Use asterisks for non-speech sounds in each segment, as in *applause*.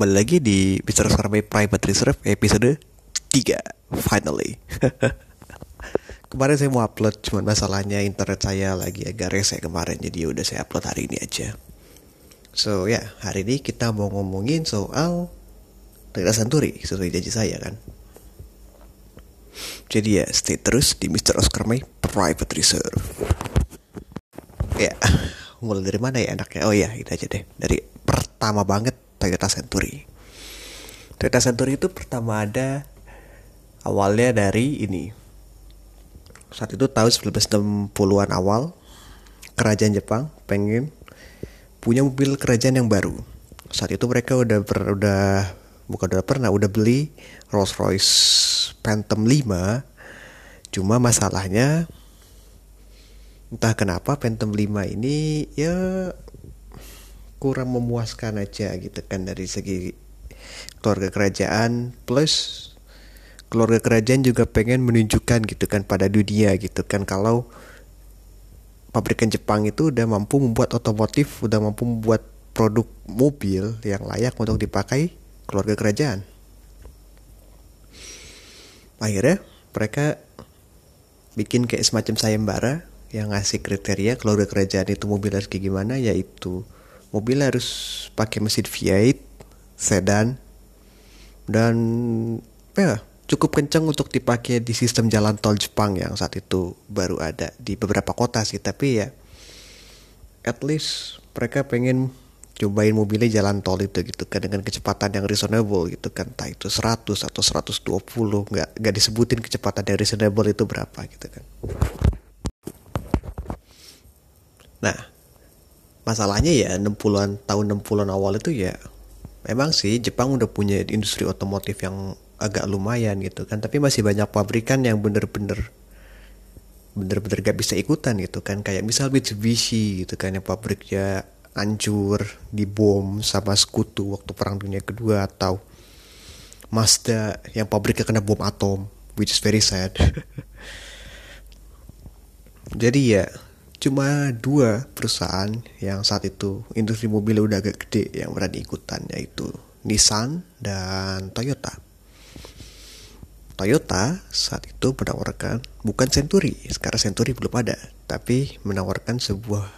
kembali lagi di Sekarang by Private Reserve episode 3 Finally. *laughs* Kemarin saya mau upload cuman masalahnya internet saya lagi agak rese kemarin Jadi udah saya upload hari ini aja. So ya yeah, hari ini kita mau ngomongin soal Toyota Santuri sesuai janji saya kan? Jadi ya stay terus di Mr. Oscar May Private Reserve. Ya mulai dari mana ya enaknya? Oh ya ini aja deh. Dari pertama banget Toyota Century. Toyota Century itu pertama ada awalnya dari ini. Saat itu tahun 1960-an awal, kerajaan Jepang pengen punya mobil kerajaan yang baru. Saat itu mereka udah ber, udah bukan udah pernah udah beli Rolls Royce Phantom 5. Cuma masalahnya entah kenapa Phantom 5 ini ya kurang memuaskan aja gitu kan dari segi keluarga kerajaan plus keluarga kerajaan juga pengen menunjukkan gitu kan pada dunia gitu kan kalau pabrikan Jepang itu udah mampu membuat otomotif, udah mampu membuat produk mobil yang layak untuk dipakai keluarga kerajaan. Akhirnya mereka bikin kayak semacam sayembara yang ngasih kriteria keluarga kerajaan itu mobil harus kayak gimana yaitu mobil harus pakai mesin V8 sedan dan ya cukup kencang untuk dipakai di sistem jalan tol Jepang yang saat itu baru ada di beberapa kota sih. Tapi ya at least mereka pengen cobain mobilnya jalan tol itu gitu kan dengan kecepatan yang reasonable gitu kan. Entah itu 100 atau 120 nggak nggak disebutin kecepatan yang reasonable itu berapa gitu kan. Nah masalahnya ya 60-an tahun 60-an awal itu ya memang sih Jepang udah punya industri otomotif yang agak lumayan gitu kan. Tapi masih banyak pabrikan yang bener-bener bener-bener gak bisa ikutan gitu kan. Kayak misal Mitsubishi gitu kan yang pabriknya hancur dibom sama sekutu waktu perang dunia kedua atau Mazda yang pabriknya kena bom atom which is very sad. *laughs* Jadi ya cuma dua perusahaan yang saat itu industri mobil udah agak gede yang berani ikutan yaitu Nissan dan Toyota. Toyota saat itu menawarkan bukan Century, sekarang Century belum ada, tapi menawarkan sebuah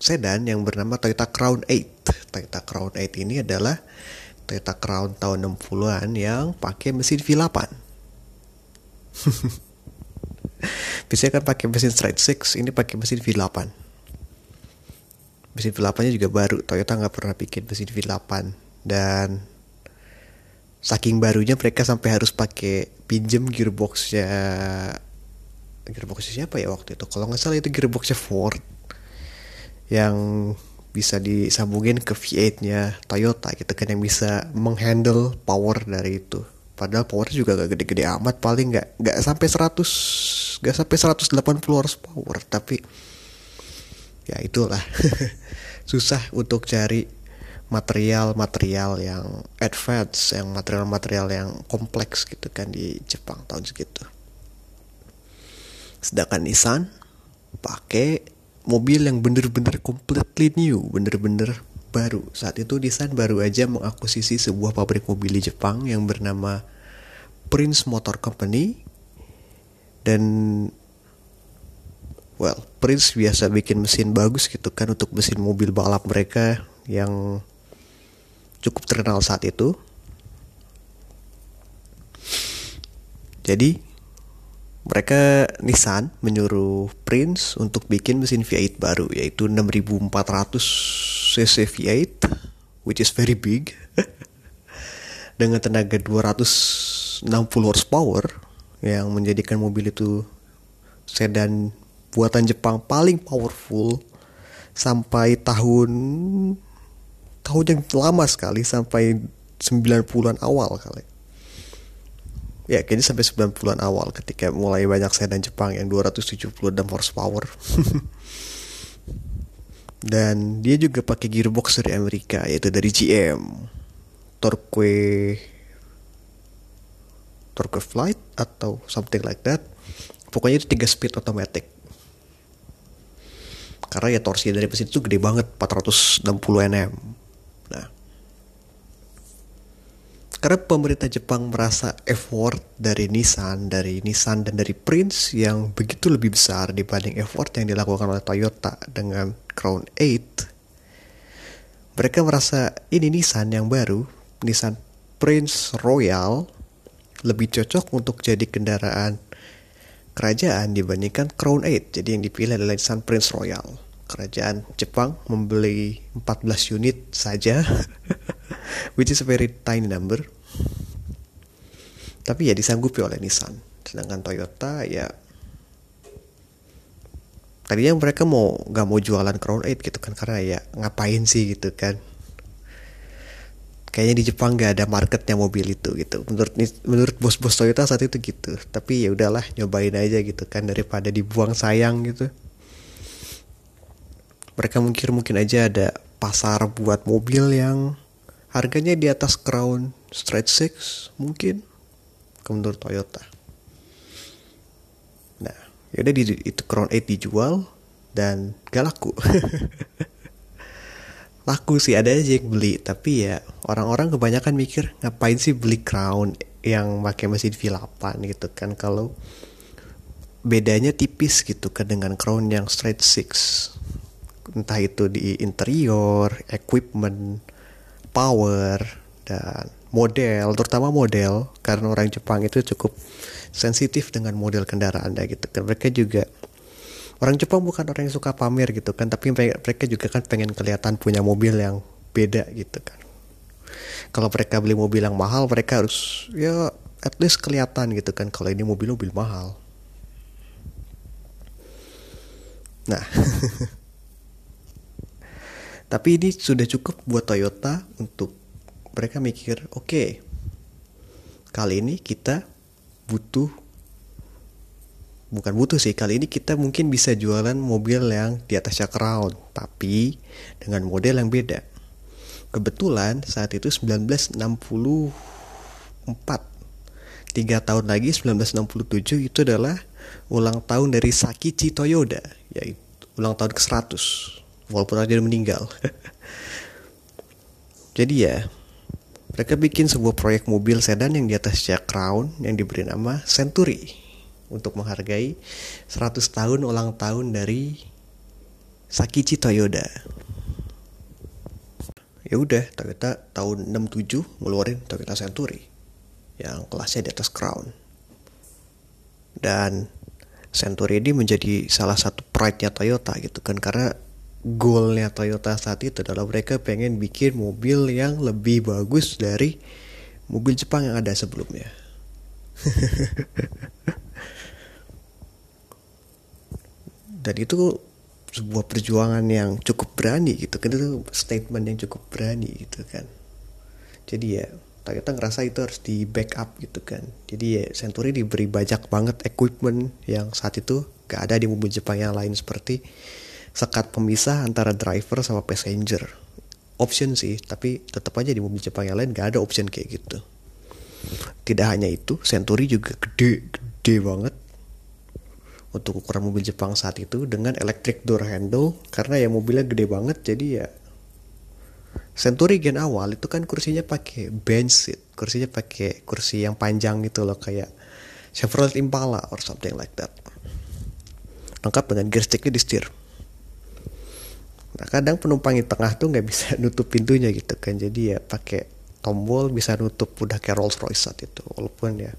sedan yang bernama Toyota Crown 8. Toyota Crown 8 ini adalah Toyota Crown tahun 60-an yang pakai mesin V8. *laughs* Biasanya kan pakai mesin straight six, ini pakai mesin V8. Mesin V8-nya juga baru, Toyota nggak pernah bikin mesin V8 dan saking barunya mereka sampai harus pakai pinjem gearboxnya siapa ya waktu itu? Kalau nggak salah itu gearboxnya Ford. Yang bisa disambungin ke V8-nya Toyota gitu kan yang bisa menghandle power dari itu. Padahal powernya juga gak gede-gede amat paling nggak nggak sampai 100 nggak sampai 180 horsepower tapi ya itulah *laughs* susah untuk cari material-material yang advance yang material-material yang kompleks gitu kan di Jepang tahun segitu sedangkan Nissan pakai mobil yang bener-bener completely new bener-bener baru. Saat itu Nissan baru aja mengakuisisi sebuah pabrik mobil di Jepang yang bernama Prince Motor Company. Dan well, Prince biasa bikin mesin bagus gitu kan untuk mesin mobil balap mereka yang cukup terkenal saat itu. Jadi mereka Nissan menyuruh Prince untuk bikin mesin V8 baru yaitu 6400 cc V8 which is very big *laughs* dengan tenaga 260 horsepower yang menjadikan mobil itu sedan buatan Jepang paling powerful sampai tahun tahun yang lama sekali sampai 90-an awal kali. Ya, kayaknya sampai 90-an awal ketika mulai banyak sedan Jepang yang 276 horsepower. *laughs* dan dia juga pakai gearbox dari Amerika yaitu dari GM Torque Torque Flight atau something like that pokoknya itu 3 speed automatic karena ya torsi dari mesin itu gede banget 460 Nm nah karena pemerintah Jepang merasa effort dari Nissan, dari Nissan dan dari Prince yang begitu lebih besar dibanding effort yang dilakukan oleh Toyota dengan Crown 8. Mereka merasa ini Nissan yang baru, Nissan Prince Royal, lebih cocok untuk jadi kendaraan kerajaan dibandingkan Crown 8. Jadi yang dipilih adalah Nissan Prince Royal. Kerajaan Jepang membeli 14 unit saja *laughs* which is a very tiny number tapi ya disanggupi oleh Nissan sedangkan Toyota ya tadinya mereka mau nggak mau jualan Crown 8 gitu kan karena ya ngapain sih gitu kan kayaknya di Jepang nggak ada marketnya mobil itu gitu menurut menurut bos-bos Toyota saat itu gitu tapi ya udahlah nyobain aja gitu kan daripada dibuang sayang gitu mereka mungkin mungkin aja ada pasar buat mobil yang harganya di atas Crown Straight Six mungkin menurut Toyota. Nah, yaudah di, itu Crown 8 dijual dan gak laku. *laughs* laku sih ada aja yang beli, tapi ya orang-orang kebanyakan mikir ngapain sih beli Crown yang pakai mesin V8 gitu kan? Kalau bedanya tipis gitu kan dengan Crown yang straight six. Entah itu di interior, equipment, power dan model, terutama model karena orang Jepang itu cukup sensitif dengan model kendaraan ya gitu kan. Mereka juga orang Jepang bukan orang yang suka pamer gitu kan, tapi mereka juga kan pengen kelihatan punya mobil yang beda gitu kan. Kalau mereka beli mobil yang mahal, mereka harus ya at least kelihatan gitu kan kalau ini mobil-mobil mahal. Nah, *laughs* Tapi ini sudah cukup buat Toyota untuk mereka mikir, oke, okay, kali ini kita butuh, bukan butuh sih, kali ini kita mungkin bisa jualan mobil yang di atasnya Crown, tapi dengan model yang beda. Kebetulan saat itu 1964, tiga tahun lagi 1967 itu adalah ulang tahun dari Sakichi Toyoda, yaitu ulang tahun ke-100 walaupun aja meninggal. *laughs* Jadi ya mereka bikin sebuah proyek mobil sedan yang di atas Jack Crown yang diberi nama Century untuk menghargai 100 tahun ulang tahun dari Sakichi Toyoda. Ya udah, Toyota tahun 67 ngeluarin Toyota Century yang kelasnya di atas Crown. Dan Century ini menjadi salah satu pride-nya Toyota gitu kan karena goalnya Toyota saat itu adalah mereka pengen bikin mobil yang lebih bagus dari mobil Jepang yang ada sebelumnya. *laughs* Dan itu sebuah perjuangan yang cukup berani gitu kan itu statement yang cukup berani gitu kan. Jadi ya Toyota ngerasa itu harus di backup gitu kan. Jadi ya Century diberi banyak banget equipment yang saat itu gak ada di mobil Jepang yang lain seperti sekat pemisah antara driver sama passenger option sih tapi tetap aja di mobil Jepang yang lain gak ada option kayak gitu tidak hanya itu Century juga gede gede banget untuk ukuran mobil Jepang saat itu dengan electric door handle karena ya mobilnya gede banget jadi ya Century gen awal itu kan kursinya pakai bench seat kursinya pakai kursi yang panjang gitu loh kayak Chevrolet Impala or something like that lengkap dengan gear sticknya di setir Nah kadang penumpang di tengah tuh nggak bisa *laughs* nutup pintunya gitu kan. Jadi ya pakai tombol bisa nutup udah kayak Rolls Royce saat itu. Walaupun ya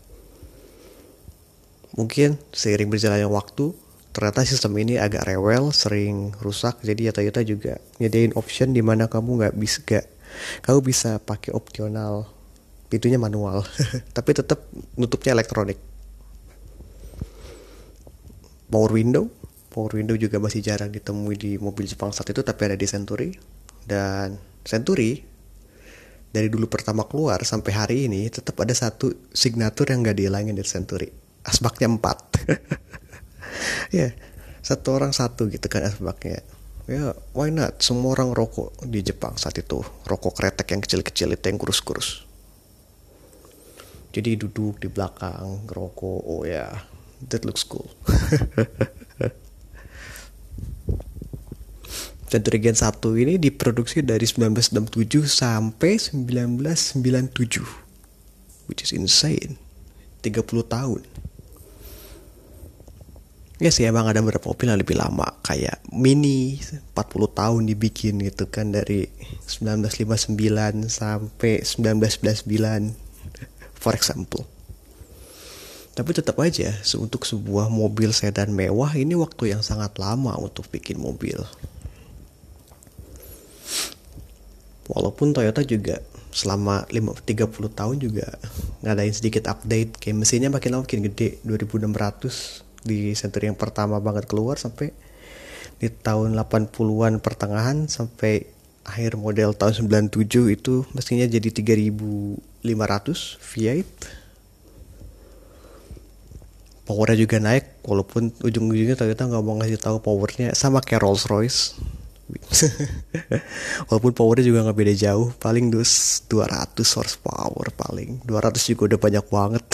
mungkin seiring berjalannya waktu ternyata sistem ini agak rewel, sering rusak. Jadi Toyota juga nyediain option di mana kamu nggak bisa gak, kamu bisa pakai opsional pintunya manual, *laughs* tapi tetap nutupnya elektronik. Power window power window juga masih jarang ditemui di mobil Jepang saat itu tapi ada di Century dan Century dari dulu pertama keluar sampai hari ini tetap ada satu signatur yang gak dihilangin dari Century asbaknya empat. *laughs* Ya yeah, satu orang satu gitu kan asbaknya. Ya yeah, why not? Semua orang rokok di Jepang saat itu. Rokok kretek yang kecil-kecil itu yang kurus-kurus. Jadi duduk di belakang rokok oh ya yeah, that looks cool. Century Gen 1 ini diproduksi dari 1967 sampai 1997. which is insane. 30 tahun Ya sih emang ada beberapa mobil yang lebih lama. Kayak Mini 40 tahun dibikin gitu kan Dari 1959 sampai 1999 *laughs* For example. Tapi tetap aja Untuk sebuah mobil sedan mewah Ini waktu yang sangat lama untuk bikin mobil. Walaupun Toyota juga selama 5, 30 tahun juga ngadain sedikit update. Kayak mesinnya makin lama makin gede 2600 di Century yang pertama banget keluar sampai di tahun 80-an pertengahan sampai akhir model tahun 97 itu mesinnya jadi 3500 V8 powernya juga naik walaupun ujung-ujungnya Toyota nggak mau ngasih tahu powernya sama kayak Rolls Royce *laughs* walaupun powernya juga nggak beda jauh paling dus 200 horsepower paling. 200 juga udah banyak banget *laughs*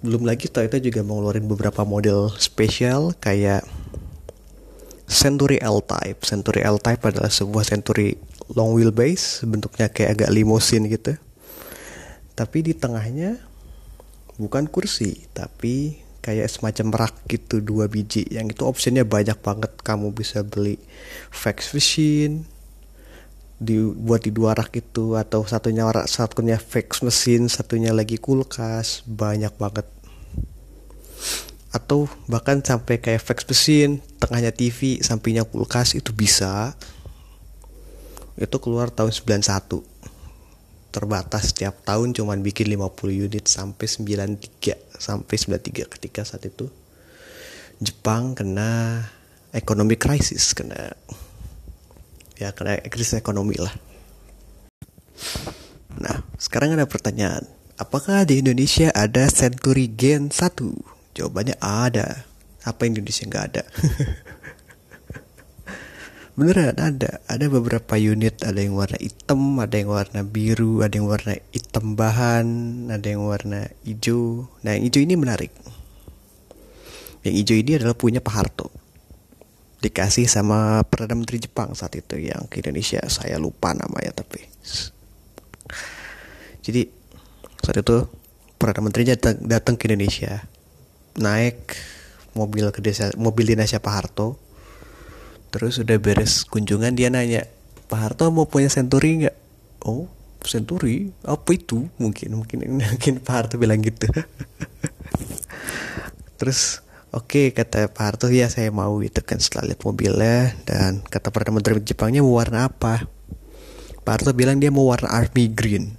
belum lagi Toyota juga mau ngeluarin beberapa model spesial kayak Century L-Type. Century L-Type adalah sebuah Century long wheelbase, bentuknya kayak agak limousine gitu. Tapi di tengahnya bukan kursi, tapi kayak semacam rak gitu dua biji. Yang itu optionnya banyak banget. Kamu bisa beli fax machine, dibuat di dua rak itu atau satunya rak satunya fax mesin satunya lagi kulkas banyak banget. Atau bahkan sampai kayak fax mesin tengahnya TV sampingnya kulkas itu bisa. Itu keluar tahun 91 terbatas setiap tahun cuman bikin 50 unit sampai 93 sampai 93 ketika saat itu Jepang kena ekonomi krisis kena ya karena krisis ekonomi lah. Nah sekarang ada pertanyaan. Apakah di Indonesia ada Century Gen 1 jawabannya ada. Apa Indonesia nggak ada? *laughs* Beneran ada. Ada beberapa unit. Ada yang warna hitam ada yang warna biru ada yang warna hitam bahan ada yang warna hijau. Nah yang hijau ini menarik. Yang hijau ini adalah punya Pak Harto dikasih sama perdana menteri Jepang saat itu yang ke Indonesia. Saya lupa namanya tapi jadi saat itu perdana menteri datang, datang ke Indonesia. Naik mobil ke desa mobil dinasnya Pak Harto. Terus udah beres kunjungan dia nanya Pak Harto mau punya Century nggak? Oh Century apa itu? Mungkin mungkin *laughs* mungkin Pak Harto bilang gitu. *laughs* Terus Oke kata Pak Harto ya saya mau gitu kan setelah lihat mobilnya. Dan kata Perdana Menteri Jepangnya mau warna apa? Pak Harto bilang dia mau warna army green.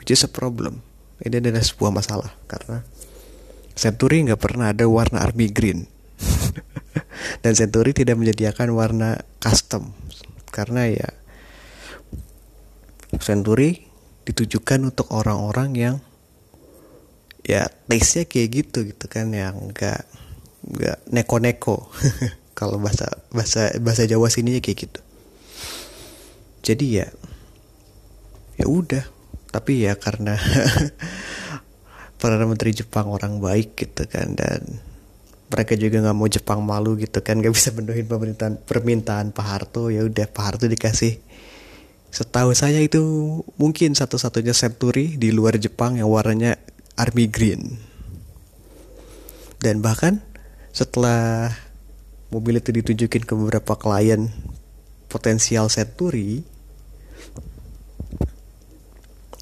Which is a problem. Ini adalah sebuah masalah karena Century nggak pernah ada warna army green. *laughs* Dan Century tidak menyediakan warna custom. Karena ya Century ditujukan untuk orang-orang yang ya taste-nya kayak gitu gitu kan yang enggak enggak neko-neko. *laughs* Kalau bahasa bahasa bahasa Jawa sininya kayak gitu. Jadi ya ya udah. Tapi ya karena *laughs* perdana menteri Jepang orang baik gitu kan dan mereka juga nggak mau Jepang malu gitu kan nggak bisa penuhin pemerintahan permintaan Pak Harto. Ya udah Pak Harto dikasih. Setahu saya itu mungkin satu-satunya Century di luar Jepang yang warnanya army green. Dan bahkan setelah mobil itu ditunjukin ke beberapa klien potensial Century,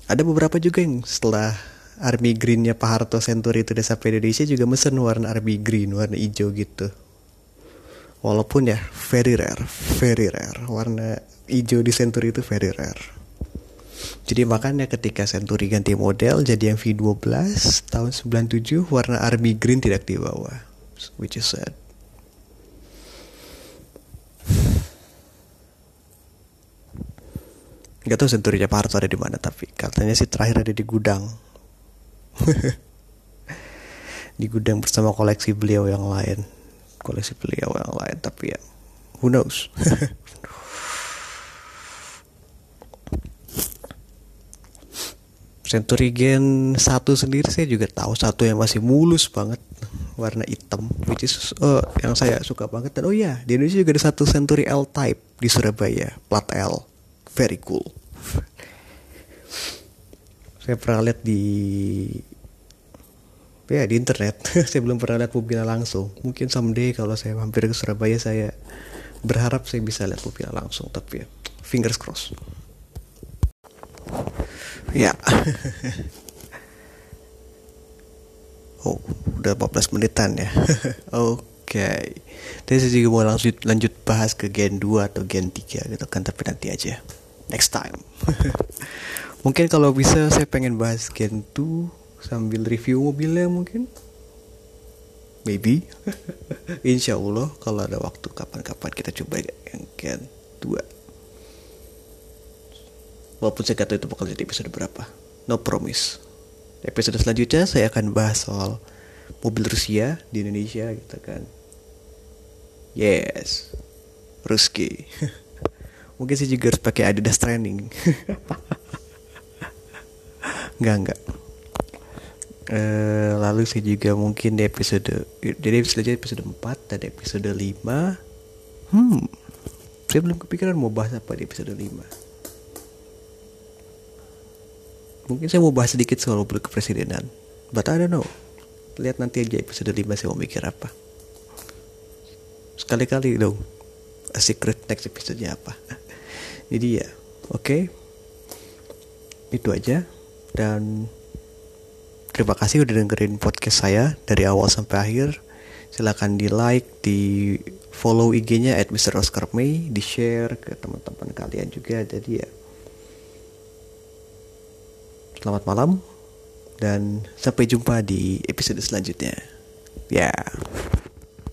ada beberapa juga yang setelah army greennya Pak Harto Century itu udah sampai Indonesia juga mesen warna army green, warna hijau gitu. Walaupun ya very rare, very rare. Warna hijau di Century itu very rare. Jadi makanya ketika Century ganti model jadi yang V12 tahun 97 warna army green tidak dibawa. Which is sad. Gak tau Century Jakarta ada di mana tapi katanya sih terakhir ada di gudang. *laughs* di gudang bersama koleksi beliau yang lain. Koleksi beliau yang lain tapi ya who knows. *laughs* Century Gen 1 sendiri saya juga tahu satu yang masih mulus banget warna hitam which is uh, yang saya suka banget. Dan oh ya di Indonesia juga ada satu Century L Type di Surabaya plat L. Very cool. Saya pernah lihat di ya di internet. *laughs* Saya belum pernah lihat Pupila langsung. Mungkin someday kalau saya hampir ke Surabaya saya berharap saya bisa lihat Pupila langsung tapi ya fingers crossed ya. *laughs* Oh udah 14 menitan ya. *laughs* Oke. Okay. Tapi saya juga mau lanjut lanjut bahas ke Gen 2 atau Gen 3 gitu kan tapi nanti aja. Next time. *laughs* Mungkin kalau bisa saya pengen bahas Gen 2 sambil review mobilnya mungkin. Maybe. Insya Allah kalau ada waktu kapan-kapan kita coba yang Gen 2 walaupun saya kata itu bakal jadi episode berapa. No promise. Episode selanjutnya saya akan bahas soal mobil Rusia di Indonesia gitu kan. Yes. Ruski. *laughs* Mungkin saya juga harus pakai Adidas training. Enggak enggak Uh, lalu saya juga mungkin di episode jadi selanjutnya episode 4 dan episode 5 hmm. Saya belum kepikiran mau bahas apa di episode 5 mungkin saya mau bahas sedikit soal mobil kepresidenan but I don't know lihat nanti aja episode 5 saya mau mikir apa sekali-kali dong a secret next episode apa *laughs* jadi ya oke okay. itu aja dan Terima kasih udah dengerin podcast saya dari awal sampai akhir. Silahkan di like, di follow IG-nya at Mr. Oscar May, di share ke teman-teman kalian juga. Jadi ya, selamat malam dan sampai jumpa di episode selanjutnya. Ya. Yeah.